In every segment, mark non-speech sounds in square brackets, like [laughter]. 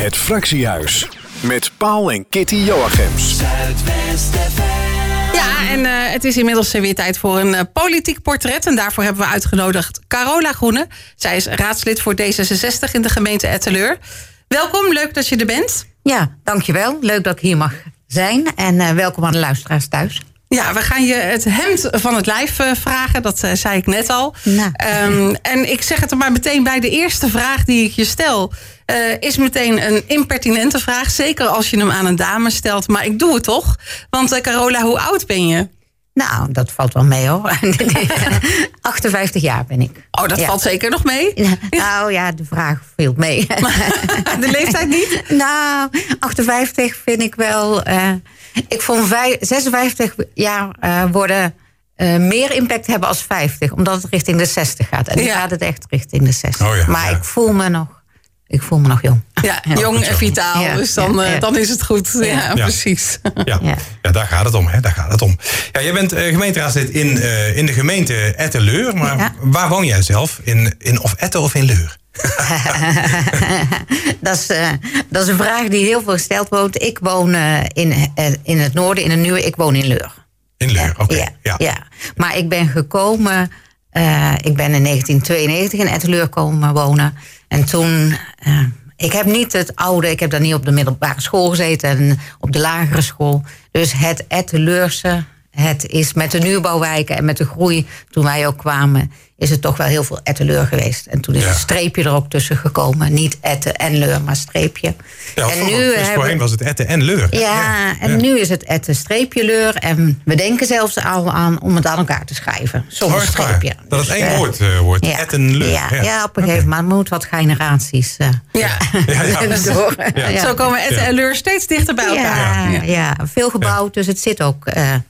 Het Fractiehuis. Met Paul en Kitty Joachims. Ja, en uh, het is inmiddels weer tijd voor een uh, politiek portret. En daarvoor hebben we uitgenodigd Carola Groene. Zij is raadslid voor D66 in de gemeente Etteleur. Welkom, leuk dat je er bent. Ja, dankjewel. Leuk dat ik hier mag zijn. En uh, welkom aan de luisteraars thuis. Ja, we gaan je het hemd van het lijf vragen. Dat zei ik net al. Nou. Um, en ik zeg het er maar meteen bij. De eerste vraag die ik je stel... Uh, is meteen een impertinente vraag. Zeker als je hem aan een dame stelt. Maar ik doe het toch. Want uh, Carola, hoe oud ben je? Nou, dat valt wel mee hoor. [laughs] 58 jaar ben ik. Oh, dat ja. valt zeker nog mee? Nou ja, de vraag viel mee. [laughs] de leeftijd niet? [laughs] Nou, 58 vind ik wel... Uh, ik vond 56 jaar uh, worden uh, meer impact hebben als 50. Omdat het richting de 60 gaat. En nu ja. gaat het echt richting de 60. Oh ja, maar ja. ik voel me nog... Ik voel me nog jong. Ja, jong en vitaal. Ja, dus dan, ja, dan is het goed. Ja, precies. Ja. Ja. daar gaat het om. Hè. Daar gaat het om. Ja, jij bent gemeenteraadslid in, uh, in de gemeente Etteleur. Maar waar woon jij zelf? In, in of Etten of in Leur? [laughs] dat, is, uh, dat is een vraag die heel veel gesteld wordt. Ik woon in, in het noorden, in een nieuwe. Ik woon in Leur. In Leur, oké. Okay. Ja, ja. Maar ik ben gekomen... ik ben in 1992 in Etteleur komen wonen. En toen, ik heb niet het oude, ik heb daar niet op de middelbare school gezeten en op de lagere school. Dus het Etteleurse, het is met de nieuwbouwwijken en met de groei toen wij ook kwamen, is het toch wel heel veel Etteleur geweest. En toen is ja. een streepje er ook tussen gekomen. Niet Etten en Leur, maar streepje. Ja, en nu dus hebben... voorheen was het Etten en Leur. Ja, ja. en nu is het Etten streepje Leur. En we denken zelfs al aan om het aan elkaar te schrijven. Zonder streepje. Dat dus, het één uh, woord uh, wordt, ja. Etten Leur. Ja, ja. op een gegeven moment okay. moet wat generaties uh, ja. [laughs] door. Zo komen Etten en Leur steeds dichter bij elkaar. Ja, veel gebouwd, dus het zit ook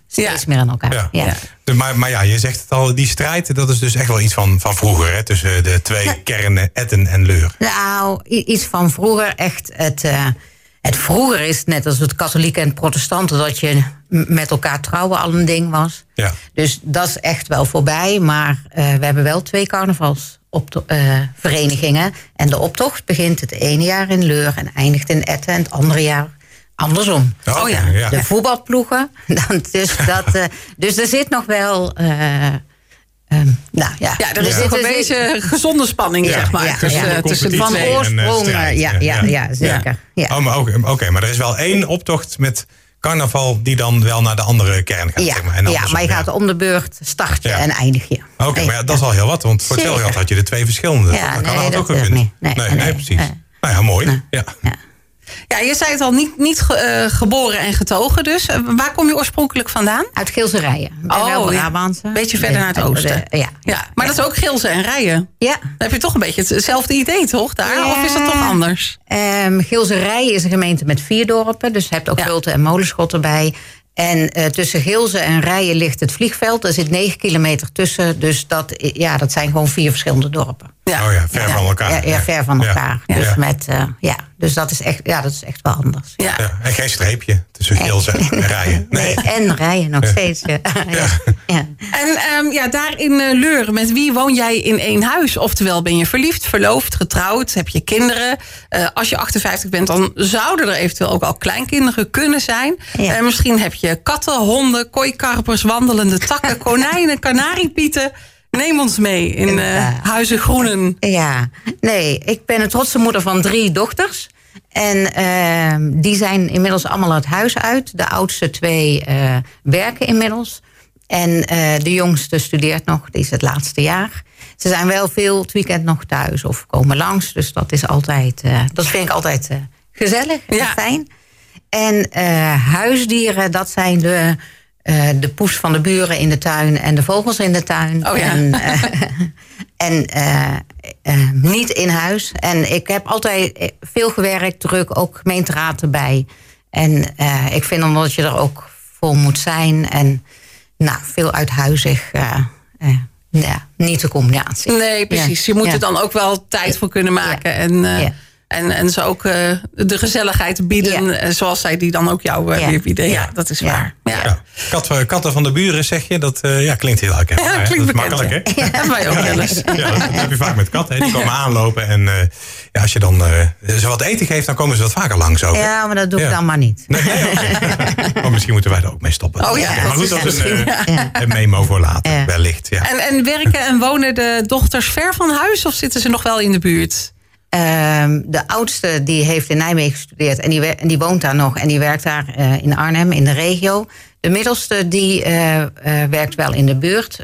steeds meer aan elkaar. Ja. Maar, maar ja, je zegt het al, die strijd, dat is dus echt wel iets van, van vroeger, hè? tussen de twee ja. kernen, Etten en Leur. Nou, iets van vroeger, echt het, uh, het vroeger is net als het katholieken en het protestanten, dat je met elkaar trouwen al een ding was. Ja. Dus dat is echt wel voorbij, maar uh, we hebben wel twee carnavals. Op uh, verenigingen. En de optocht begint het ene jaar in Leur en eindigt in Etten. En het andere jaar andersom. Oh, ja. ja. De voetbalploegen. dus, [laughs] dat, uh, dus er zit nog wel. Uh, um, nou, ja. ja, er is nog een beetje gezonde spanning, ja, zeg maar. Ja, tussen, ja. tussen van oorsprong. Ja, ja, ja, ja, zeker. Ja. Oh, maar oké, okay, okay, maar er is wel één optocht met carnaval die dan wel naar de andere kern gaat. Ja, zeg maar, en ja maar je gaat om de beurt start je ja. en eindig je. Oké, okay, maar ja, dat is al heel wat. Want voor hetzelfde had je de twee verschillende. Ja, dat nee, kan dat ook kunnen. Nee, nee, nee, nee, precies. Nou ja, mooi. Ja. Ja. Ja, je zei het al, niet, niet uh, geboren en getogen dus. Uh, waar kom je oorspronkelijk vandaan? Uit Geelse Rijen. Oh, Brabantse. Een beetje verder naar het oosten. De, ja. ja. Maar ja. dat is ook Geelse en Rijen. Ja. Dan heb je toch een beetje hetzelfde idee, toch? Daar? Ja. Of is dat toch anders? Um, Geelse Rijen is een gemeente met vier dorpen. Dus je hebt ook ja. Gulten en Molenschot erbij. En uh, tussen Geelze en Rijen ligt het vliegveld. Er zit negen kilometer tussen. Dus dat, ja, dat zijn gewoon vier verschillende dorpen. Ja. Oh ja, ver ja, van elkaar. Ja, ja ver van elkaar. Dus, met, uh, ja, dus dat is echt, ja, dat is echt wel anders. Ja. en geen streepje tussen Geelze en Rijen. Nee. nee, en Rijen nog steeds. Ja. En um, ja, daar in uh, Leur, met wie woon jij in één huis? Oftewel, ben je verliefd, verloofd, getrouwd, heb je kinderen? Uh, als je 58 bent, dan zouden er eventueel ook al kleinkinderen kunnen zijn. Ja. Uh, misschien heb je katten, honden, kooikarpers, wandelende takken, konijnen, kanariepieten. Neem ons mee in uh, Huizen Groenen. Ja, nee, ik ben een trotse moeder van drie dochters. En uh, die zijn inmiddels allemaal het huis uit. De oudste twee uh, werken inmiddels. En uh, de jongste studeert nog, die is het laatste jaar. Ze zijn wel veel het weekend nog thuis of komen langs. Dus dat is altijd, dat vind ik altijd gezellig en ja. fijn. En huisdieren, dat zijn de... Uh, de poes van de buren in de tuin en de vogels in de tuin. Oh, ja. En, uh, [laughs] en uh, niet in huis. En ik heb altijd veel gewerkt, druk, ook gemeenteraad erbij. En ik vind omdat je er ook voor moet zijn. En nou, veel uithuizig. ja, niet de combinatie. Nee, precies. Ja. Je moet ja. er dan ook wel tijd voor kunnen maken. En En, en ze ook uh, de gezelligheid bieden ja. zoals zij die dan ook jou uh, weer bieden. Ja, dat is waar. Ja. Kat, katten van de buren zeg je, dat ja, klinkt heel lekker. Ja, klinkt dat makkelijk hè? Ja, wij ook wel eens. Ja, dat heb je vaak met katten. Die komen aanlopen en ja, als je dan ze wat eten geeft, dan komen ze wat vaker langs ook. Ja, maar dat doe ik dan maar niet. Nee, maar [laughs] misschien moeten wij er ook mee stoppen. Oh ja, maar goed, dat is een, een memo voor later, wellicht. Ja. En, en werken en wonen de dochters ver van huis of zitten ze nog wel in de buurt? Um, de oudste die heeft in Nijmegen gestudeerd en die, en die woont daar nog en die werkt daar uh, in Arnhem in de regio. De middelste die uh, uh, werkt wel in de buurt,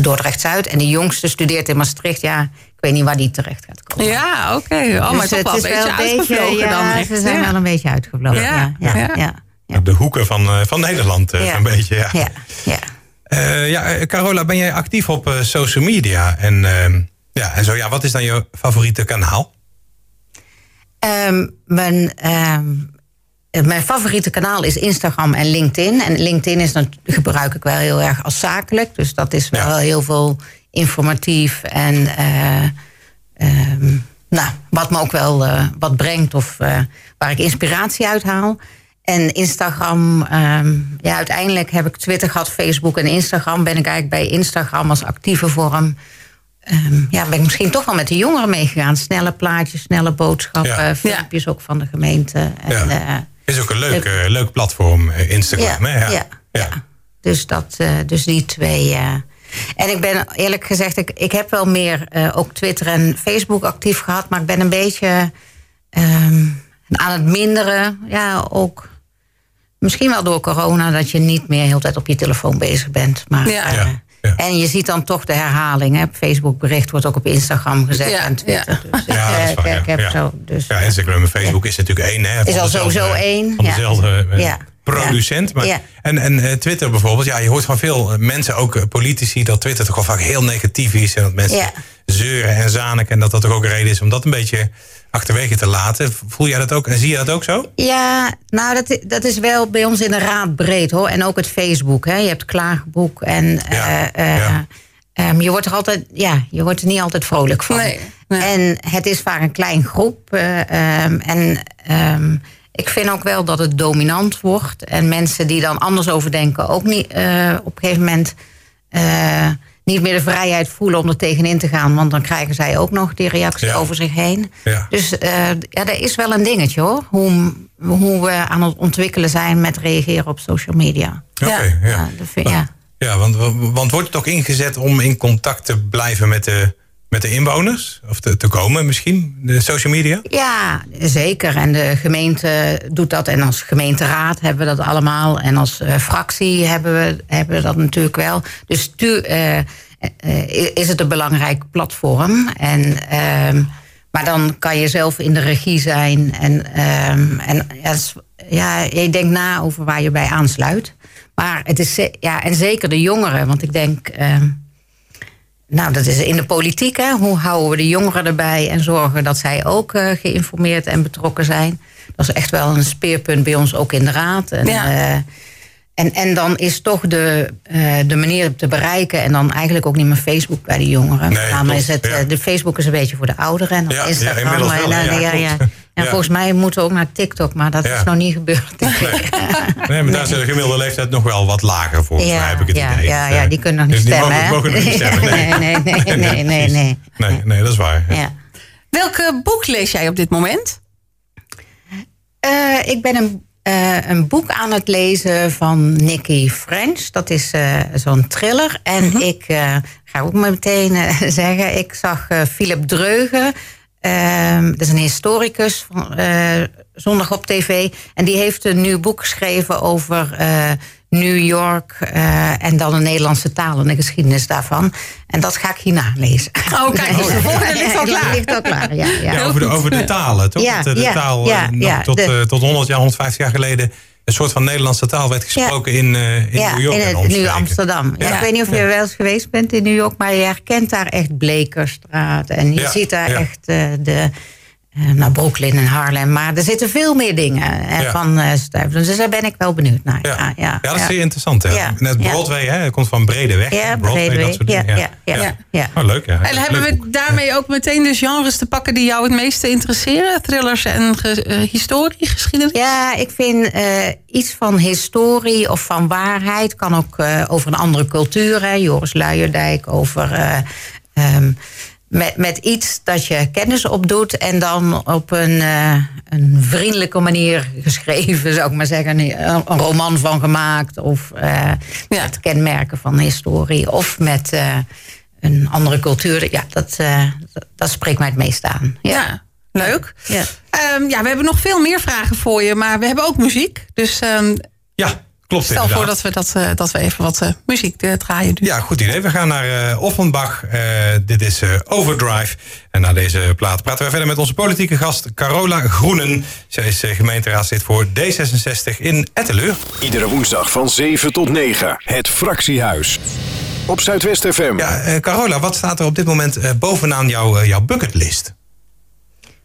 Dordrecht-Zuid. En de jongste studeert in Maastricht. Ja, ik weet niet waar die terecht gaat komen. Ja, oké. Okay. Oh, dus maar toch wel een beetje uitgevlogen ja, dan echt. Ze zijn wel een beetje uitgevlogen, ja. ja, ja, ja. ja. De hoeken van, van Nederland een beetje, ja. Ja, ja. ja Carola, ben jij actief op social media? En ehm, ja, en zo, ja, wat is dan je favoriete kanaal? Um, mijn, um, mijn favoriete kanaal is Instagram en LinkedIn. En LinkedIn is dan, gebruik ik wel heel erg als zakelijk. Dus dat is wel heel veel informatief en uh, um, nou, wat me ook wel uh, wat brengt of uh, waar ik inspiratie uit haal. En Instagram, ja, uiteindelijk heb ik Twitter gehad, Facebook en Instagram. Ben ik eigenlijk bij Instagram als actieve vorm um, ja, ben ik misschien toch wel met de jongeren meegegaan. Snelle plaatjes, snelle boodschappen, ja. filmpjes ook van de gemeente. En, ja. uh, is ook een leuk, uh, leuk platform, uh, Instagram. Ja, hè? Ja. Ja, Dus, dat, dus die twee. En ik ben eerlijk gezegd, ik, ik heb wel meer ook Twitter en Facebook actief gehad, maar ik ben een beetje um, aan het minderen. Ja, ook misschien wel door corona, dat je niet meer heel tijd op je telefoon bezig bent. Maar ja. En je ziet dan toch de herhaling. Hè? Facebook bericht wordt ook op Instagram gezet en Twitter. Dus ja, dat is waar, ik heb zo, dus, ja, Instagram en Facebook is natuurlijk één. Hè, is al sowieso één. Van dezelfde uh, producent. Maar, En, en uh, Twitter bijvoorbeeld. Ja, je hoort van veel mensen, ook politici, dat Twitter toch wel vaak heel negatief is. En dat mensen zeuren en zaniken. En dat dat toch ook een reden is om dat een beetje achterwege te laten. Voel jij dat ook en zie je dat ook zo? Ja, nou dat, dat is wel bij ons in de raad breed hoor. En ook het Facebook. Hè. Je hebt klaagboek en ja, uh, um, je wordt er altijd, ja, je wordt er niet altijd vrolijk van. Nee, nee. En het is vaak een klein groep. Uh, um, en um, ik vind ook wel dat het dominant wordt. En mensen die dan anders over denken ook niet uh, op een gegeven moment niet meer de vrijheid voelen om er tegenin te gaan. Want dan krijgen zij ook nog die reactie over zich heen. Ja. Dus uh, ja, dat is wel een dingetje hoor. Hoe, hoe we aan het ontwikkelen zijn met reageren op social media. Oké, okay, ja. Ja, ja. ja want, want wordt het ook ingezet om in contact te blijven met de, met de inwoners? Of te, komen misschien, de social media? Ja, zeker. En de gemeente doet dat. En als gemeenteraad hebben we dat allemaal. En als uh, fractie hebben we, hebben dat natuurlijk wel. Dus tu, uh, uh, is het een belangrijk platform. En, maar dan kan je zelf in de regie zijn. En, en ja, je denkt na over waar je bij aansluit. Maar het is, ja, en zeker de jongeren. Want ik denk nou, dat is in de politiek. Hè? Hoe houden we de jongeren erbij en zorgen dat zij ook uh, geïnformeerd en betrokken zijn? Dat is echt wel een speerpunt bij ons ook in de raad. En, ja. uh, en, en dan is toch de, uh, de manier te bereiken en dan eigenlijk ook niet meer Facebook bij de jongeren. Nee, nou, is het, ja. De Facebook is een beetje voor de ouderen en ja, Instagram. Ja, wel, ja, ja, ja. En volgens mij moeten we ook naar TikTok, maar dat is nog niet gebeurd. Nee. [laughs] nee, maar daar is de gemiddelde leeftijd nog wel wat lager volgens mij, heb ik het ja, idee. Ja, ja, die kunnen nog niet dus stemmen. Die mogen, mogen nog niet stemmen. Nee, nee, nee, nee, nee, [laughs] nee, nee. Nee, nee dat is waar. Ja. Welke boek lees jij op dit moment? Uh, ik ben een uh, een boek aan het lezen van Nicky French. Dat is uh, zo'n thriller. En -hmm. ik uh, ga ook meteen [laughs] zeggen, ik zag Philip Dreugen. Dat is een historicus van zondag op tv. En die heeft een nieuw boek geschreven over New York uh, en dan de Nederlandse taal en de geschiedenis daarvan. En dat ga ik hierna lezen. Oh, kijk, dus de [laughs] volgende ligt al klaar. ligt al klaar, ja. ja. ja over, de, over de talen, toch? Ja, de, de taal ja, uh, ja, tot, de, uh, tot 100 jaar, 150 jaar geleden... een soort van Nederlandse taal werd gesproken in, in New York in het, nu Amsterdam. Ja, ik weet niet of je wel eens geweest bent in New York... maar je herkent daar echt Blekerstraat. En je ziet daar echt de... uh, naar Brooklyn en Harlem. Maar er zitten veel meer dingen uh, van uh, Dus daar ben ik wel benieuwd naar. Ja, ja, ja, ja dat is zeer interessant. Hè? Ja. Net Broadway, hè? Het komt van Bredeweg. Ja, Broadway, dat soort dingen. Ja, ja, ja. Oh, leuk, ja. En hebben we daarmee ook meteen de genres te pakken die jou het meeste interesseren? Thrillers en historie, geschiedenis? Ja, ik vind iets van historie of van waarheid... kan ook over een andere cultuur. Hè? Joris Luijendijk, over... Um, met, met iets dat je kennis opdoet en dan op een, uh, een vriendelijke manier geschreven, zou ik maar zeggen. Een, roman van gemaakt of uh, met kenmerken van historie of met uh, een andere cultuur. Ja, dat, dat, dat, spreekt mij het meest aan. Ja, ja leuk. Ja. Um, ja, we hebben nog veel meer vragen voor je, maar we hebben ook muziek. Dus um, ja. Klopt, Stel inderdaad. voor dat we, dat, uh, dat we even wat uh, muziek uh, draaien. Dus. Ja, goed idee. We gaan naar uh, Offenbach. dit is Overdrive. En na deze plaat praten we verder met onze politieke gast Carola Groenen. Zij is gemeenteraadslid voor D66 in Etteleur. Iedere woensdag van 7 tot 9. Het Fractiehuis. Op Zuidwest FM. Ja, Carola, wat staat er op dit moment bovenaan jouw, jouw bucketlist?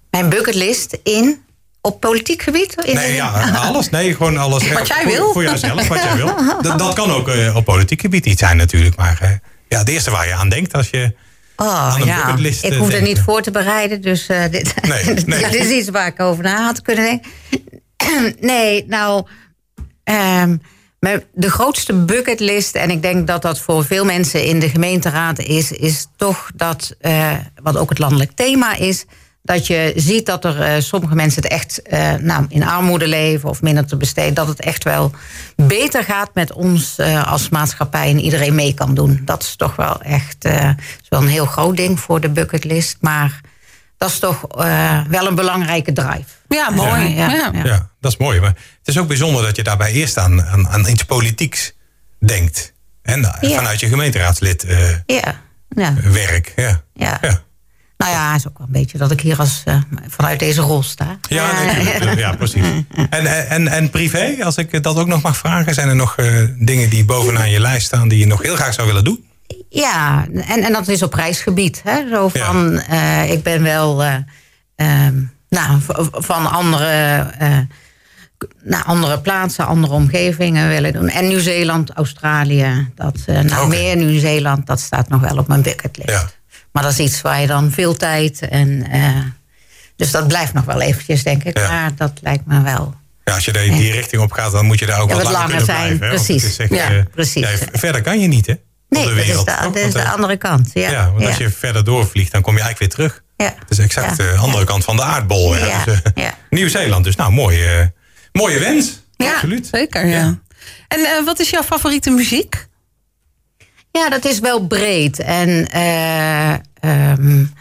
Mijn bucketlist in op politiek gebied? nee, ja, alles. Nee, gewoon alles. Wat jij wil. Voor, jouzelf, wat jij wil. [laughs] Dat, dat kan ook uh, op politiek gebied iets zijn natuurlijk. Maar uh, ja, het eerste waar je aan denkt als je oh, ja. Ik hoef er niet voor te bereiden. Dus uh, dit, nee, [laughs] nee. dit is iets waar ik over na had kunnen denken. [clears throat] nee, nou... Um, de grootste bucketlist, en ik denk dat dat voor veel mensen in de gemeenteraad is, is toch dat, wat ook het landelijk thema is, dat je ziet dat er uh, sommige mensen het echt uh, nou, in armoede leven of minder te besteden. Dat het echt wel beter gaat met ons uh, als maatschappij en iedereen mee kan doen. Dat is toch wel echt is wel een heel groot ding voor de bucketlist. Maar dat is toch wel een belangrijke drive. Ja, mooi. Ja, ja, ja. ja, dat is mooi. Maar het is ook bijzonder dat je daarbij eerst aan, aan, aan iets politieks denkt. En vanuit je gemeenteraadslid ja. werk. Ja. ja. Nou ja, is ook wel een beetje dat ik hier als, uh, vanuit deze rol sta. Ja, nee, ja precies. [laughs] En, en, en privé, als ik dat ook nog mag vragen, zijn er nog uh, dingen die bovenaan je lijst staan die je nog heel graag zou willen doen? Ja, en, en dat is op reisgebied. Hè? Zo van, ja. uh, ik ben wel um, nou, van andere, naar andere plaatsen, andere omgevingen willen doen. En Nieuw-Zeeland, Australië, dat, nou, okay. meer Nieuw-Zeeland, dat staat nog wel op mijn bucketlist. Ja. Maar dat is iets waar je dan veel tijd en. Uh, dus dat blijft nog wel eventjes, denk ik. Ja. Maar dat lijkt me wel. Ja, als je die, die richting op gaat, dan moet je daar ook ja, wat, wat langer, langer zijn. Blijven, precies. Echt, ja, uh, precies. verder kan je niet, hè? Nee, de wereld, dat is de, dat is de andere kant. Ja, ja want als je verder doorvliegt, dan kom je eigenlijk weer terug. Ja. Dat is exact de andere kant van de aardbol. Ja. Dus, uh, Nieuw-Zeeland, dus nou, mooie, mooie wens. Ja, Absoluut. zeker. Ja. En wat is jouw favoriete muziek? Ja, dat is wel breed. En, uh, um,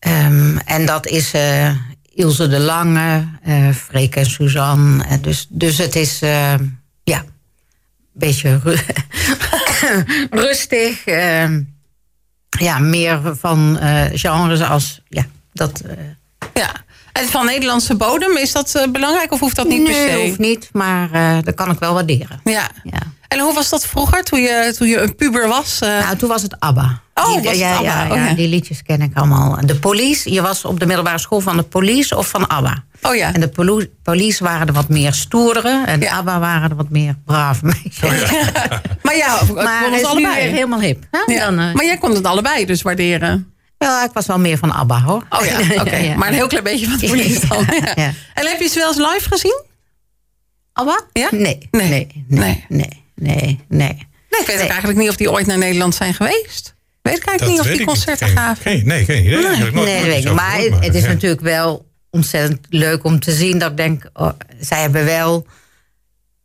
um, en dat is uh, Ilse de Lange, uh, Freek en Suzanne. dus, dus het is ja, een beetje ru [laughs] rustig. Ehm, ja, meer van genres als ja, dat. ja. Van Nederlandse bodem, is dat belangrijk of hoeft dat niet nee, per se? hoeft niet, maar dat kan ik wel waarderen. Ja. ja. En hoe was dat vroeger, toen je, toen je een puber was? Uh... Nou, toen was het ABBA. Oh, die, was ja, ABBA. Ja, ja, die liedjes ken ik allemaal. De police, je was op de middelbare school van de police of van ABBA. Oh ja. En de police waren er wat meer stoerdere. En ja. ABBA waren er wat meer brave meisjes. [laughs] Oh, maar ja, maar het is allebei. nu helemaal hip. Ja. Dan, uh... Maar jij kon het allebei dus waarderen? Ja, ik was wel meer van ABBA hoor. Oh ja, [laughs] oké. Okay. Maar een heel klein beetje van de police dan. En heb je ze wel eens live gezien? ABBA? Ja? Nee. Nee. Nee. nee. nee nee, nee. Nee, ik weet nee. eigenlijk niet of die ooit naar Nederland zijn geweest. Weet ik eigenlijk dat niet of die concerten gaven. Geen, nee, geen idee. Nee, nooit, nee weet ik. Maar, maar het is ja. natuurlijk wel ontzettend leuk om te zien dat ik denk, oh, zij hebben wel,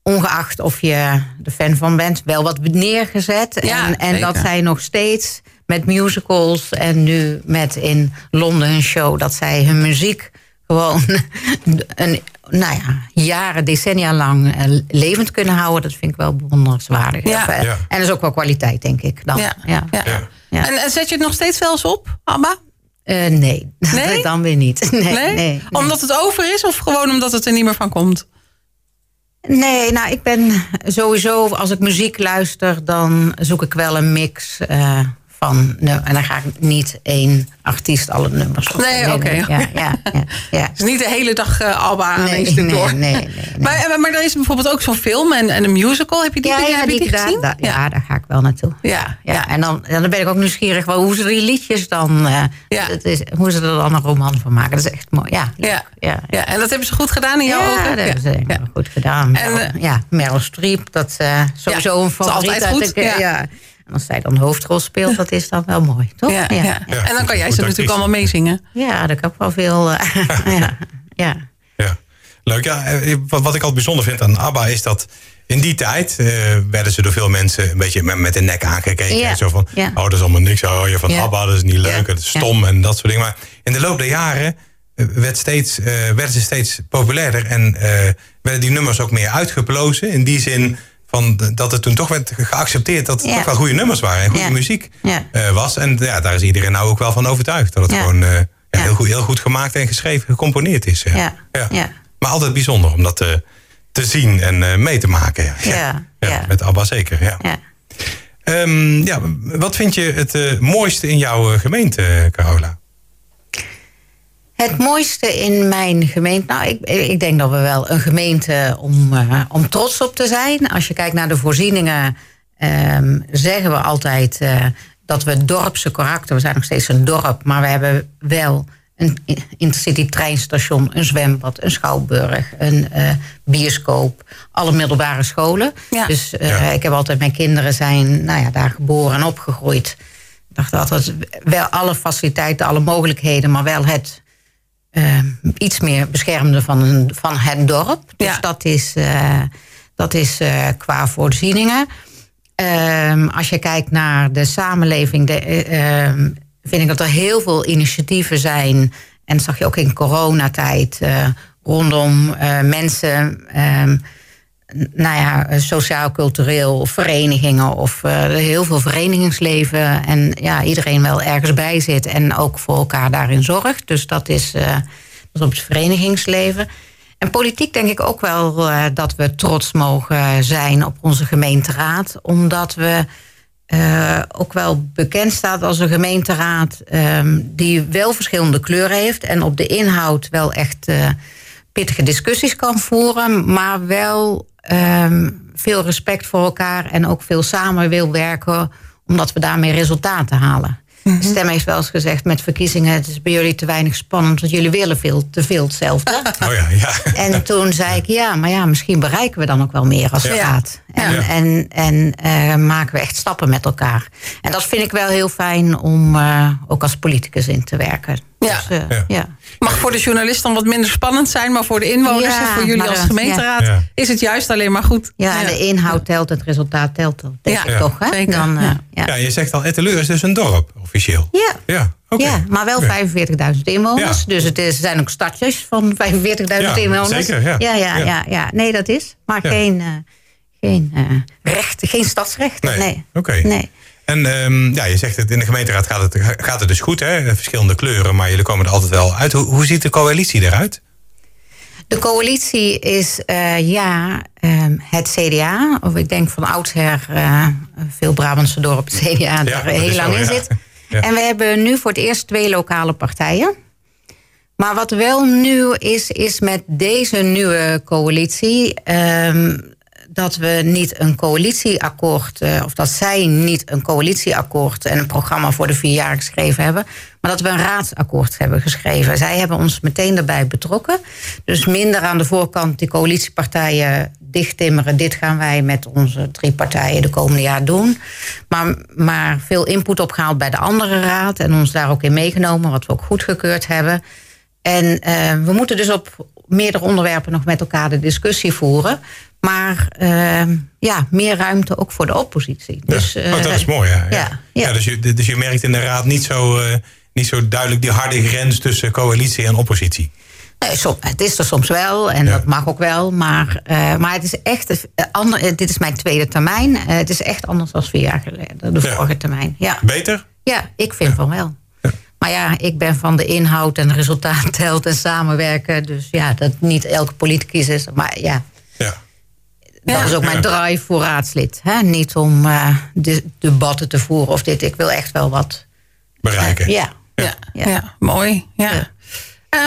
ongeacht of je er fan van bent, wel wat neergezet. Ja, en en dat zij nog steeds met musicals en nu met in Londen een show, dat zij hun muziek gewoon [laughs] een, nou ja, jaren, decennia lang uh, levend kunnen houden. Dat vind ik wel bewonderenswaardig. Ja. En dat is ook wel kwaliteit, denk ik. Dan. Ja. Ja. ja. En, en zet je het nog steeds wel eens op, Abba? Uh, nee. [laughs] nee, dan weer niet. [laughs] Nee, nee? nee, Omdat het over is of gewoon omdat het er niet meer van komt? Nee, nou, ik ben sowieso, als ik muziek luister, dan zoek ik wel een mix uh, van. En dan ga ik niet één artiest alle nummers op. Nee, oké. Ja, ja, ja, ja. [laughs] Dus niet de hele dag uh, Alba aan nee, door. Nee, nee, [laughs] nee, Maar, eh, maar er is bijvoorbeeld ook zo'n film en, en een musical. Heb je die, ja, ja, heb je die, gezien? Da, ja. daar ga ik wel naartoe. Ja, ja. En dan, dan ben ik ook nieuwsgierig wel, hoe ze die liedjes dan... Uh, ja. het is, hoe ze er dan een roman van maken. Dat is echt mooi. Ja, ja. Ja. ja. En dat hebben ze goed gedaan in jouw ja, ogen? dat hebben ze goed gedaan. En, ja, Meryl Streep, dat uh, sowieso een favoriet. Dat is altijd goed. ja. En als zij dan hoofdrol speelt, dat is dan wel mooi, toch? Ja, ja. ja. En dan kan jij ze natuurlijk allemaal meezingen. Ja, dat kan ook wel veel. Uh, [laughs] ja, ja. ja. Leuk. Ja, eh, wat ik altijd bijzonder vind aan ABBA is dat in die tijd uh, werden ze door veel mensen een beetje met, met de nek aangekeken. Ja. Zo van, oh, dat is allemaal niks. Oh, je van ABBA, dat is niet leuk, het is stom en dat soort dingen. Maar in de loop der jaren werd steeds, uh, werden ze steeds populairder en werden die nummers ook meer uitgeplozen. In die zin van dat het toen toch werd geaccepteerd dat het toch wel goede nummers waren en goede muziek uh, was. En ja, daar is iedereen nou ook wel van overtuigd. Dat het gewoon uh, heel, goed, heel goed gemaakt en geschreven, gecomponeerd is. Ja. Ja. Maar altijd bijzonder om dat te, te zien en uh, mee te maken. Ja. Ja. Met ABBA zeker. Ja. Ja. Um, ja, wat vind je het mooiste in jouw gemeente, Carola? Het mooiste in mijn gemeente. Nou, ik, ik denk dat we wel een gemeente om, uh, om trots op te zijn. Als je kijkt naar de voorzieningen, um, zeggen we altijd uh, dat we dorpse karakter. We zijn nog steeds een dorp, maar we hebben wel een intercity treinstation, een zwembad, een schouwburg, een uh, bioscoop, alle middelbare scholen. Ja. Dus ja. ik heb altijd mijn kinderen zijn nou ja, daar geboren en opgegroeid. Ik dacht altijd wel alle faciliteiten, alle mogelijkheden, maar wel het uh, iets meer beschermde van, een, van het dorp. Dus ja. dat is, uh, dat is uh, qua voorzieningen. Ehm, als je kijkt naar de samenleving, de, ehm, vind ik dat er heel veel initiatieven zijn. En dat zag je ook in coronatijd rondom mensen nou ja, sociaal-cultureel verenigingen of uh, heel veel verenigingsleven. En ja, iedereen wel ergens bij zit en ook voor elkaar daarin zorgt. Dus dat is, uh, dat op het verenigingsleven. En politiek denk ik ook wel dat we trots mogen zijn op onze gemeenteraad. Omdat we ook wel bekend staat als een gemeenteraad um, die wel verschillende kleuren heeft. En op de inhoud wel echt pittige discussies kan voeren. Maar wel um, veel respect voor elkaar en ook veel samen wil werken, omdat we daarmee resultaten halen. Mm -hmm. Stem heeft wel eens gezegd met verkiezingen: het is bij jullie te weinig spannend, want jullie willen veel, te veel hetzelfde. Oh ja, ja. En toen zei ik: ja, maar ja, misschien bereiken we dan ook wel meer als het ja. gaat. En, ja. en, en uh, maken we echt stappen met elkaar. En dat vind ik wel heel fijn om uh, ook als politicus in te werken. Ja. Dus, uh, ja. Mag voor de journalist dan wat minder spannend zijn, maar voor de inwoners en voor jullie als gemeenteraad is het juist alleen maar goed. Ja, en de inhoud telt, het resultaat telt, denk ik toch. Hè? Dan, ja. ja, je zegt al, Etteleur is dus een dorp, officieel. Ja. Ja. Okay. Ja, maar wel 45.000 inwoners. Dus het is, zijn ook stadjes van 45.000 inwoners. Zeker, ja. Ja, ja, ja. ja, Nee, dat is. Maar geen, uh, geen uh, recht, geen stadsrecht. Nee. nee. Oké. Nee. En um, ja, je zegt het in de gemeenteraad gaat het, gaat het dus goed, hè? Verschillende kleuren, maar jullie komen er altijd wel uit. Hoe, hoe ziet de coalitie eruit? De coalitie is uh, ja, um, het CDA. Of ik denk van oudsher uh, veel Brabantse dorp het CDA ja, er heel lang zo, in ja. zit. Ja. En we hebben nu voor het eerst twee lokale partijen. Maar wat wel nieuw is, is met deze nieuwe coalitie. Um, dat we niet een coalitieakkoord, uh, of dat zij niet een coalitieakkoord en een programma voor de vier jaar geschreven hebben, maar dat we een raadsakkoord hebben geschreven. Zij hebben ons meteen daarbij betrokken. Dus minder aan de voorkant die coalitiepartijen dichttimmeren. Dit gaan wij met onze drie partijen de komende jaar doen. Maar, maar veel input opgehaald bij de andere raad en ons daar ook in meegenomen, wat we ook goedgekeurd hebben. En uh, we moeten dus op meerdere onderwerpen nog met elkaar de discussie voeren. Maar uh, ja, meer ruimte ook voor de oppositie. Ja. Dus, uh, oh, dat is mooi, ja. ja. ja, ja. dus, je, dus je merkt in de raad niet zo, uh, niet zo duidelijk die harde grens tussen coalitie en oppositie. Nee, som, het is er soms wel en dat mag ook wel. Maar, maar het is echt, ander, dit is mijn tweede termijn. het is echt anders dan vier jaar geleden, de vorige termijn. Ja. Beter? Ja, ik vind van wel. Maar ja, ik ben van de inhoud en resultaat telt en samenwerken. Dus ja, dat niet elke politicus is. Maar ja, ja. Dat is ook mijn drive voor raadslid. Hè? Niet om uh, de, debatten te voeren of dit. Ik wil echt wel wat bereiken. ja. Ja. Ja. mooi. Ja.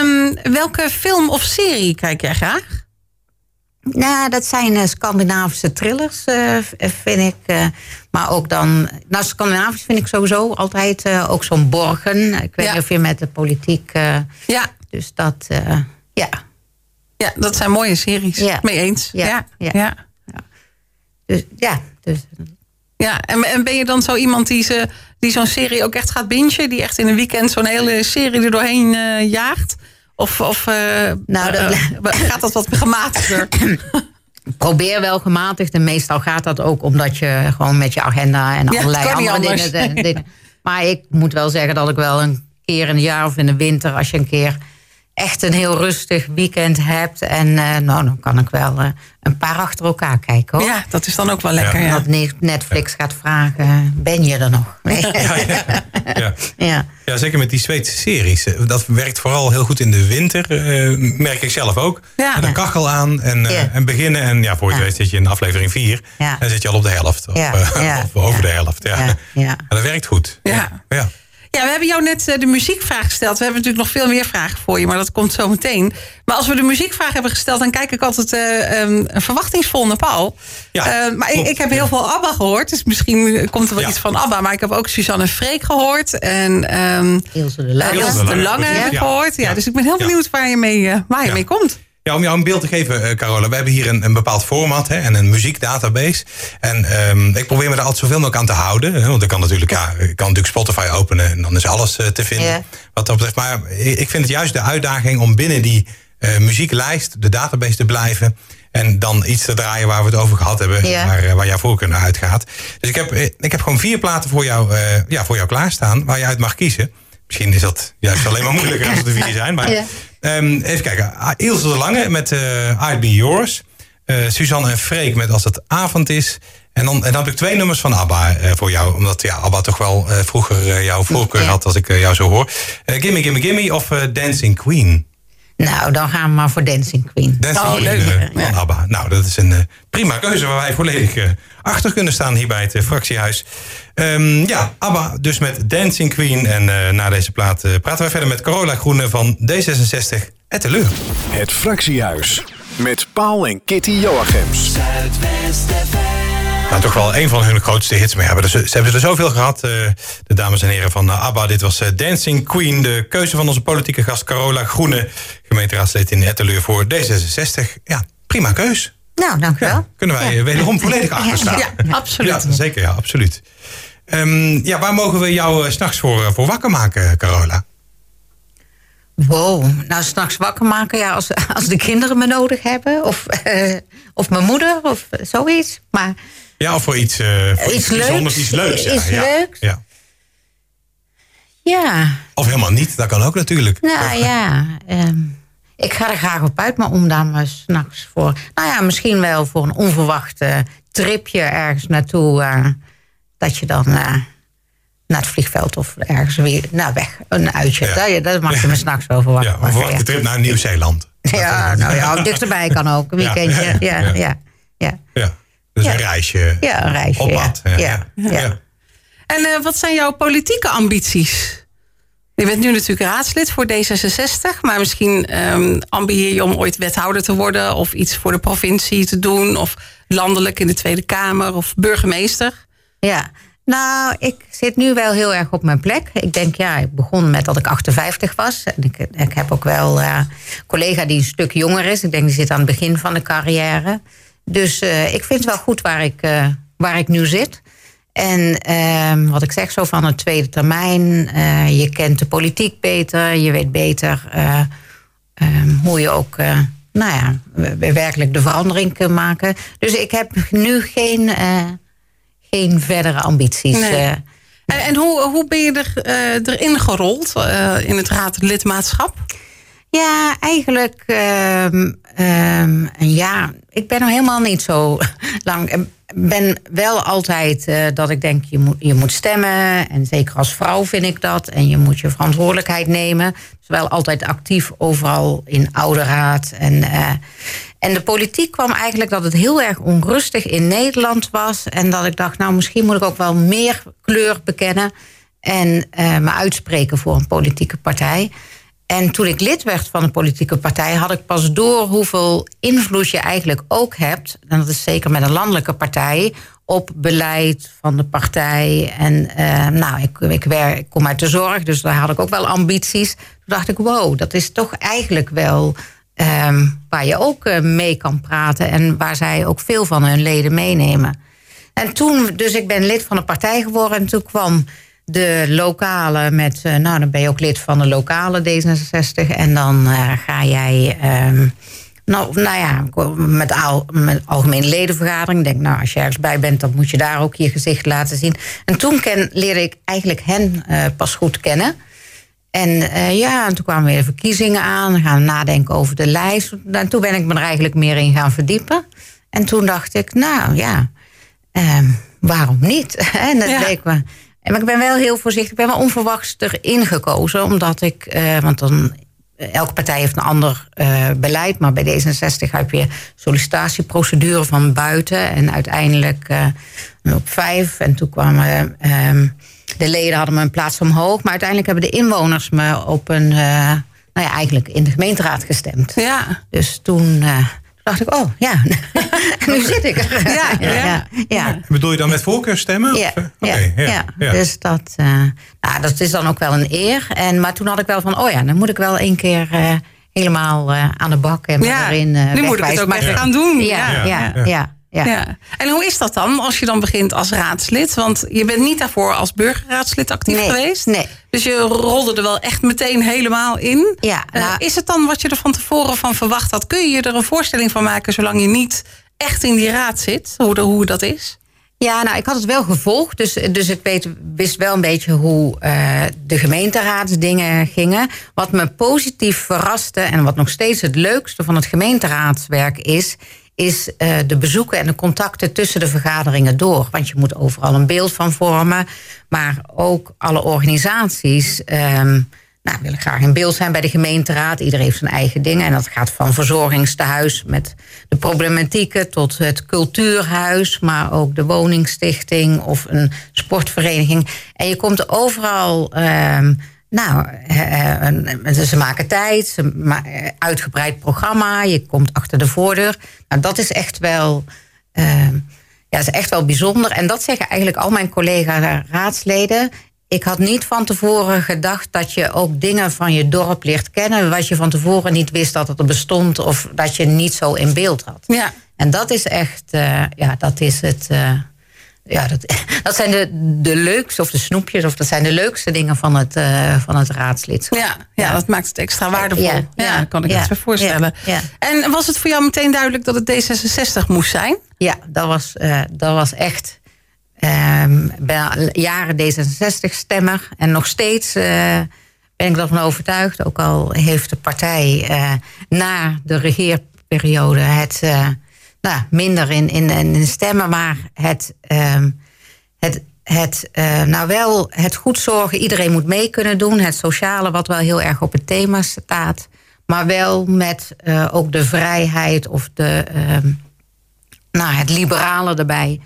Um, welke film of serie kijk jij graag? Nou, dat zijn uh, Scandinavische thrillers, uh, vind ik. Uh, maar ook dan. Nou, Scandinavisch vind ik sowieso altijd ook zo'n Borgen. Ik weet niet of je met de politiek. ja. Dus dat. ja. Ja, dat zijn mooie series. Ja. Mee eens. Ja. Ja. ja. Dus ja. Dus, ja, en, en ben je dan zo iemand die, ze, die zo'n serie ook echt gaat bingen? Die echt in een weekend zo'n hele serie er doorheen jaagt? Of, of uh, nou, dat, uh, gaat dat wat gematigder? [laughs] Probeer wel gematigd. En meestal gaat dat ook omdat je gewoon met je agenda en allerlei andere dingen, [laughs] dingen. Maar ik moet wel zeggen dat ik wel een keer in het jaar of in de winter, als je een keer echt een heel rustig weekend hebt. En uh, nou, dan kan ik wel uh, een paar achter elkaar kijken hoor. Ja, dat is dan ook wel lekker. Ja. Dat Netflix gaat vragen, ben je er nog? [laughs] Ja, ja, ja. ja. zeker met die Zweedse series. Eh, dat werkt vooral heel goed in de winter, uh, merk ik zelf ook. Ja. De kachel aan en, uh, en beginnen. En ja, voor je weet zit je in aflevering 4. En dan zit je al op de helft. Of, of over de helft. Ja. Ja. dat werkt goed. Ja. Ja. We hebben jou net eh, de muziekvraag gesteld. We hebben natuurlijk nog veel meer vragen voor je, maar dat komt zo meteen. Maar als we de muziekvraag hebben gesteld, dan kijk ik altijd uh, um, verwachtingsvol naar Paul. Ja, uh, maar ik, ik, heb heel veel ABBA gehoord, dus misschien komt er wel iets van ABBA. Maar ik heb ook Suzanne Freek gehoord en um, Ilse de Lange, Ilse de Lange heb ik gehoord. Ja, dus ik ben heel benieuwd waar je mee, waar je mee komt. Ja, om jou een beeld te geven, uh, Carola. We hebben hier een, een bepaald format hè, en een muziekdatabase. En um, ik probeer me daar altijd zoveel mogelijk aan te houden. Hè, want ik kan natuurlijk, ja, ik kan natuurlijk Spotify openen en dan is alles uh, te vinden. Yeah. Wat dat betreft. Maar ik vind het juist de uitdaging om binnen die uh, muzieklijst, de database te blijven. En dan iets te draaien waar we het over gehad hebben. Waar, waar jouw voorkeur naar uitgaat. Dus ik heb, ik heb gewoon vier platen voor jou, ja, voor jou klaarstaan. Waar je uit mag kiezen. Misschien is dat juist alleen maar moeilijker als er vier zijn. Maar [laughs] yeah. Um, even kijken. Ah, Ilse de Lange met uh, I'd Be Yours. Uh, Suzanne en Freek met Als het avond is. En dan, en dan heb ik twee nummers van ABBA uh, voor jou. Omdat ja, ABBA toch wel vroeger jouw voorkeur had als ik jou zo hoor. gimme, gimme, gimme of Dancing Queen. Nou, dan gaan we maar voor Dancing Queen. Dancing oh, Queen leuk. van ABBA. Nou, dat is een prima keuze waar wij volledig achter kunnen staan hier bij het fractiehuis. Um, ja, ABBA dus met Dancing Queen. En uh, na deze plaat uh, praten wij verder met Corolla Groene van D66 Etteleur. Het Fractiehuis met Paul en Kitty Joachims. Nou, toch wel een van hun grootste hits mee hebben. Dus, ze hebben er zoveel gehad, uh, de dames en heren van ABBA. Dit was Dancing Queen, de keuze van onze politieke gast Carola Groene. Gemeenteraadslid in Etteleur voor D66. Ja, prima keus. Nou, dank u wel. Ja, kunnen wij ja. wederom volledig achter staan. Ja, absoluut. Ja, zeker, ja, absoluut. Um, ja, waar mogen we jou s'nachts voor, voor wakker maken, Carola? Wow, nou s'nachts wakker maken, ja, als, [laughs] als de kinderen me nodig hebben. Of, uh, of mijn moeder, of zoiets. Maar, ja, of voor iets, voor iets, leuks. Iets leuks, ja. Iets leuks. Ja. ja. Of helemaal niet, dat kan ook natuurlijk. Nou ja, um, ik ga er graag op uit, maar om daar maar s'nachts voor... Nou ja, misschien wel voor een onverwacht tripje ergens naartoe dat je dan uh, naar het vliegveld of ergens weer naar weg, een uitje. Ja. Dat, mag je me s'nachts wel verwachten. Ja, of verwacht trip naar Nieuw-Zeeland. Ja, nou ja, dichterbij kan ook. Een weekendje. Ja, ja, ja. Ja. Dus een reisje. Ja, een reisje. Op pad. Ja. Ja. En uh, wat zijn jouw politieke ambities? Je bent nu natuurlijk raadslid voor D66, maar misschien um, ambieer je om ooit wethouder te worden of iets voor de provincie te doen, of landelijk in de Tweede Kamer of burgemeester. Ja, nou, ik zit nu wel heel erg op mijn plek. Ik denk, ja, ik begon met dat ik 58 was. En ik, ik heb ook wel uh, een collega die een stuk jonger is. Ik denk, die zit aan het begin van de carrière. Dus uh, ik vind het wel goed waar ik, uh, waar ik nu zit. En ehm, wat ik zeg zo van een tweede termijn. je kent de politiek beter. Je weet beter ehm, hoe je ook nou ja, werkelijk de verandering kunt maken. Dus ik heb nu geen geen verdere ambities. Nee. En, en, hoe, hoe ben je er, erin gerold in het raadlidmaatschap? Ja, eigenlijk um, um, een jaar. Ik ben nog helemaal niet zo [laughs] lang. Ik ben wel altijd uh, dat ik denk, je moet, je moet stemmen. En zeker als vrouw vind ik dat. En je moet je verantwoordelijkheid nemen. Dus wel altijd actief overal in ouderraad. En, uh, En de politiek kwam eigenlijk dat het heel erg onrustig in Nederland was. En dat ik dacht, nou misschien moet ik ook wel meer kleur bekennen. En uh, me uitspreken voor een politieke partij. En toen ik lid werd van een politieke partij, had ik pas door hoeveel invloed je eigenlijk ook hebt. En dat is zeker met een landelijke partij. Op beleid van de partij. En uh, nou, ik, ik, werk, ik kom uit de zorg, dus daar had ik ook wel ambities. Toen dacht ik, wow, dat is toch eigenlijk wel um, waar je ook uh, mee kan praten. En waar zij ook veel van hun leden meenemen. En toen, dus ik ben lid van een partij geworden. En toen kwam de lokale met, uh, nou dan ben je ook lid van de lokale D66. En dan uh, ga jij, um, nou, nou ja, met, al, met algemene ledenvergadering. Denk, nou, als je ergens bij bent, dan moet je daar ook je gezicht laten zien. En toen ken, leerde ik eigenlijk hen uh, pas goed kennen. En ja, en toen kwamen weer verkiezingen aan. Dan gaan we nadenken over de lijst. En toen ben ik me er eigenlijk meer in gaan verdiepen. En toen dacht ik, nou ja, um, waarom niet? [laughs] en dat ja. leek me en ik ben wel heel voorzichtig. Ik ben wel onverwachts erin gekozen. Omdat ik, uh, want dan, elke partij heeft een ander uh, beleid. Maar bij D66 heb je sollicitatieprocedure van buiten. En uiteindelijk uh, op vijf. En toen kwamen uh, de leden hadden me een plaats omhoog. Maar uiteindelijk hebben de inwoners me op een, nou ja, eigenlijk in de gemeenteraad gestemd. Ja. Dus toen dacht ik, oh ja, [laughs] nu zit ik er. Ja, ja, ja, ja. Bedoel je dan met voorkeurstemmen? Ja, okay, ja, ja, dus dat, uh, nou, dat is dan ook wel een eer. En, maar toen had ik wel van, oh ja, dan moet ik wel een keer uh, helemaal uh, aan de bak en ja, erin Nu moet ik het ook maar gaan doen. ja, ja. ja. Ja. ja. En hoe is dat dan als je dan begint als raadslid? Want je bent niet daarvoor als burgerraadslid actief nee, geweest. Nee. Dus je rolde er wel echt meteen helemaal in. Ja, nou, uh, is het dan wat je er van tevoren van verwacht had? Kun je er een voorstelling van maken zolang je niet echt in die raad zit? Hoe, de, hoe dat is? Ja, nou, ik had het wel gevolgd. Dus, dus ik weet, wist wel een beetje hoe uh, de gemeenteraadsdingen gingen. Wat me positief verraste en wat nog steeds het leukste van het gemeenteraadswerk is is uh, de bezoeken en de contacten tussen de vergaderingen door. Want je moet overal een beeld van vormen. Maar ook alle organisaties um, nou, willen graag in beeld zijn bij de gemeenteraad. Iedereen heeft zijn eigen dingen. En dat gaat van verzorgingstehuis met de problematieken tot het cultuurhuis, maar ook de woningstichting of een sportvereniging. En je komt overal. Um, nou, ze maken tijd, ze uitgebreid programma, je komt achter de voordeur. Nou, dat is echt wel, uh, ja, is echt wel bijzonder. En dat zeggen eigenlijk al mijn collega-raadsleden. Ik had niet van tevoren gedacht dat je ook dingen van je dorp leert kennen. wat je van tevoren niet wist dat het er bestond. of dat je niet zo in beeld had. Ja. En dat is echt, uh, ja, dat is het. Uh, ja, dat, [laughs] dat zijn de, de leukste, of de snoepjes, of dat zijn de leukste dingen van het, uh, van het raadslid. Ja, ja, ja, dat maakt het extra waardevol. Ja, ja, kan ik me voorstellen. Ja, En was het voor jou meteen duidelijk dat het D66 moest zijn? Ja, dat was, uh, dat was echt. Um, ben jaren D66-stemmer en nog steeds uh, ben ik ervan overtuigd. Ook al heeft de partij na de regeerperiode het nou, minder in, in, in stemmen, maar het, um, het, het uh, nou wel het goed zorgen. Iedereen moet mee kunnen doen. Het sociale, wat wel heel erg op het thema staat. Maar wel met uh, ook de vrijheid of de, um, nou, het liberale erbij.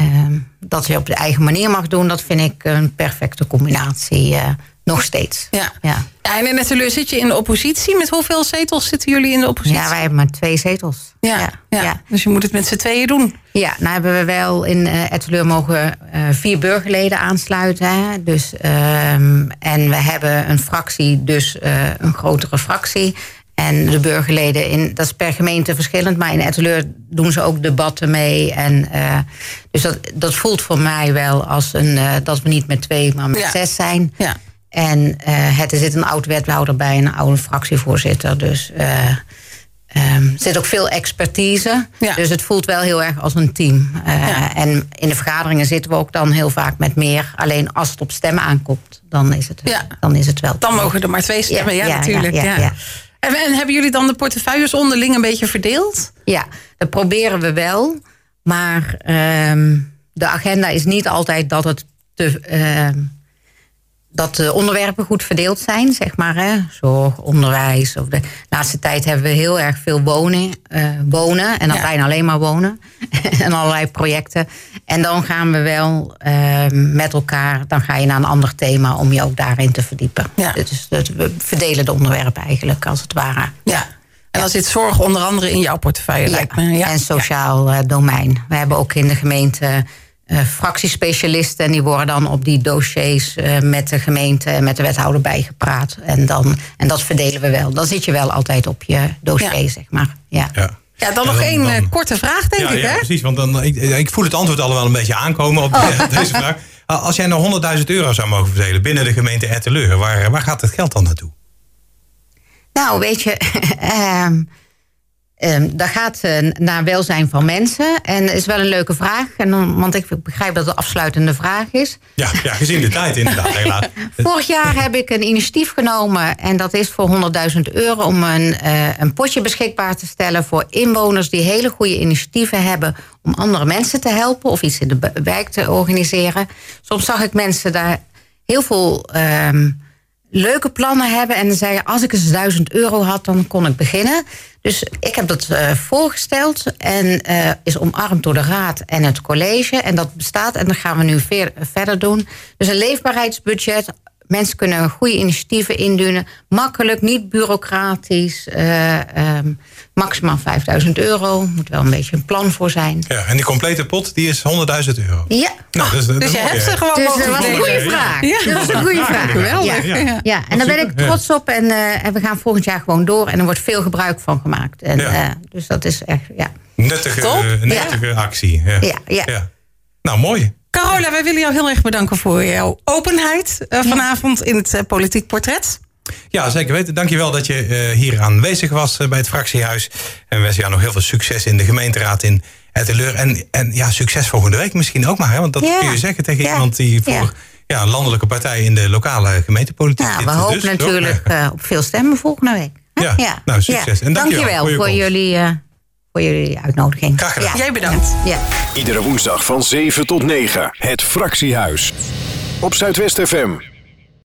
Um, dat je op de eigen manier mag doen, dat vind ik een perfecte combinatie. Uh, nog steeds. Ja. ja. ja en natuurlijk zit je in de oppositie. Met hoeveel zetels zitten jullie in de oppositie? Ja, wij hebben maar twee zetels. Ja, ja. ja. ja. dus je moet het met z'n tweeën doen. Ja, nou hebben we wel in uh, Etteleur mogen uh, vier burgerleden aansluiten. Hè? Dus, um, en we hebben een fractie, dus uh, een grotere fractie. En de burgerleden, in, dat is per gemeente verschillend. Maar in Etteleur doen ze ook debatten mee. En, uh, dus dat, dat voelt voor mij wel als een, uh, dat we niet met twee, maar met ja. zes zijn. Ja. En uh, het, er zit een oud wethouder bij, een oude fractievoorzitter. Dus um, er zit ook veel expertise. Ja. Dus het voelt wel heel erg als een team. Ja. En in de vergaderingen zitten we ook dan heel vaak met meer. Alleen als het op stemmen aankomt, dan is het, Ja. dan is het wel. Dan mogen er maar twee stemmen, ja, natuurlijk. ja. En, en hebben jullie dan de portefeuilles onderling een beetje verdeeld? Ja, dat proberen we wel. Maar um, de agenda is niet altijd dat het te, uh, dat de onderwerpen goed verdeeld zijn, zeg maar. Hè? Zorg, onderwijs. Of de laatste tijd hebben we heel erg veel wonen. Uh, wonen en dan bijna alleen maar wonen. [laughs] en allerlei projecten. En dan gaan we wel uh, met elkaar, dan ga je naar een ander thema om je ook daarin te verdiepen. Ja. Dus we verdelen de onderwerpen eigenlijk, als het ware. Ja. En dan zit zorg onder andere in jouw portefeuille, lijkt me. Ja. En sociaal uh, domein. We hebben ook in de gemeente fractiespecialisten. En die worden dan op die dossiers uh, met de gemeente en met de wethouder bijgepraat. En, dan, en dat verdelen we wel. Dan zit je wel altijd op je dossier, ja. zeg maar. Ja. ja. Ja, dan nog één uh, korte vraag, denk ja, ik. Ja, hè? precies. Want dan, ik, ik voel het antwoord al wel een beetje aankomen op oh. [laughs] deze vraag. Als jij nou 100.000 euro zou mogen verdelen binnen de gemeente Etteleur, waar, waar gaat het geld dan naartoe? Nou, weet je, Um, [laughs] dat gaat uh, naar welzijn van mensen. En is wel een leuke vraag. En want ik begrijp dat het een afsluitende vraag is. Ja, ja gezien de tijd inderdaad. [laughs] Helaas. Vorig jaar heb ik een initiatief genomen. En dat is voor 100.000 euro om een, uh, een potje beschikbaar te stellen... voor inwoners die hele goede initiatieven hebben... om andere mensen te helpen of iets in de wijk te organiseren. Soms zag ik mensen daar heel veel... Um, leuke plannen hebben. En zei als ik eens 1000 euro had, dan kon ik beginnen. Dus ik heb dat uh, voorgesteld en uh, is omarmd door de raad en het college. En dat bestaat en dat gaan we nu ver, verder doen. Dus een leefbaarheidsbudget. Mensen kunnen goede initiatieven indienen. Makkelijk, niet bureaucratisch. Uh, um, maximaal 5000 euro. Moet wel een beetje een plan voor zijn. Ja, en die complete pot die is 100.000 euro. Ja. Nou, dus, dus je hebt ze gewoon dus dat was een goede vraag. Ja. Dat was een goede vraag. Geweldig. Ja, ja. ja. en daar ben ik trots op. En, uh, en we gaan volgend jaar gewoon door. En er wordt veel gebruik van gemaakt. En, ja. uh, dus dat is echt, ja. Nuttige, nuttige ja. actie. Ja. Ja, ja. ja. Nou, mooi. Carola, wij willen jou heel erg bedanken voor jouw openheid uh, vanavond in het uh, Politiek Portret. Ja, zeker weten. Dankjewel dat je uh, hier aanwezig was bij het fractiehuis. En we wensen jou nog heel veel succes in de gemeenteraad in Etteleur. En, en ja, succes volgende week misschien ook maar. Hè? Want dat ja. kun je zeggen tegen ja. iemand die voor ja. ja. een landelijke partij in de lokale gemeentepolitiek ja, zit. We hopen dus, natuurlijk uh, op veel stemmen volgende week. Ja, ja. nou succes. En dankjewel, dankjewel voor, jullie... Uh, voor jullie uitnodiging. Graag gedaan. Jij bedankt. Ja. Iedere woensdag van 7 tot 9. Het Fractiehuis. Op Zuidwest FM.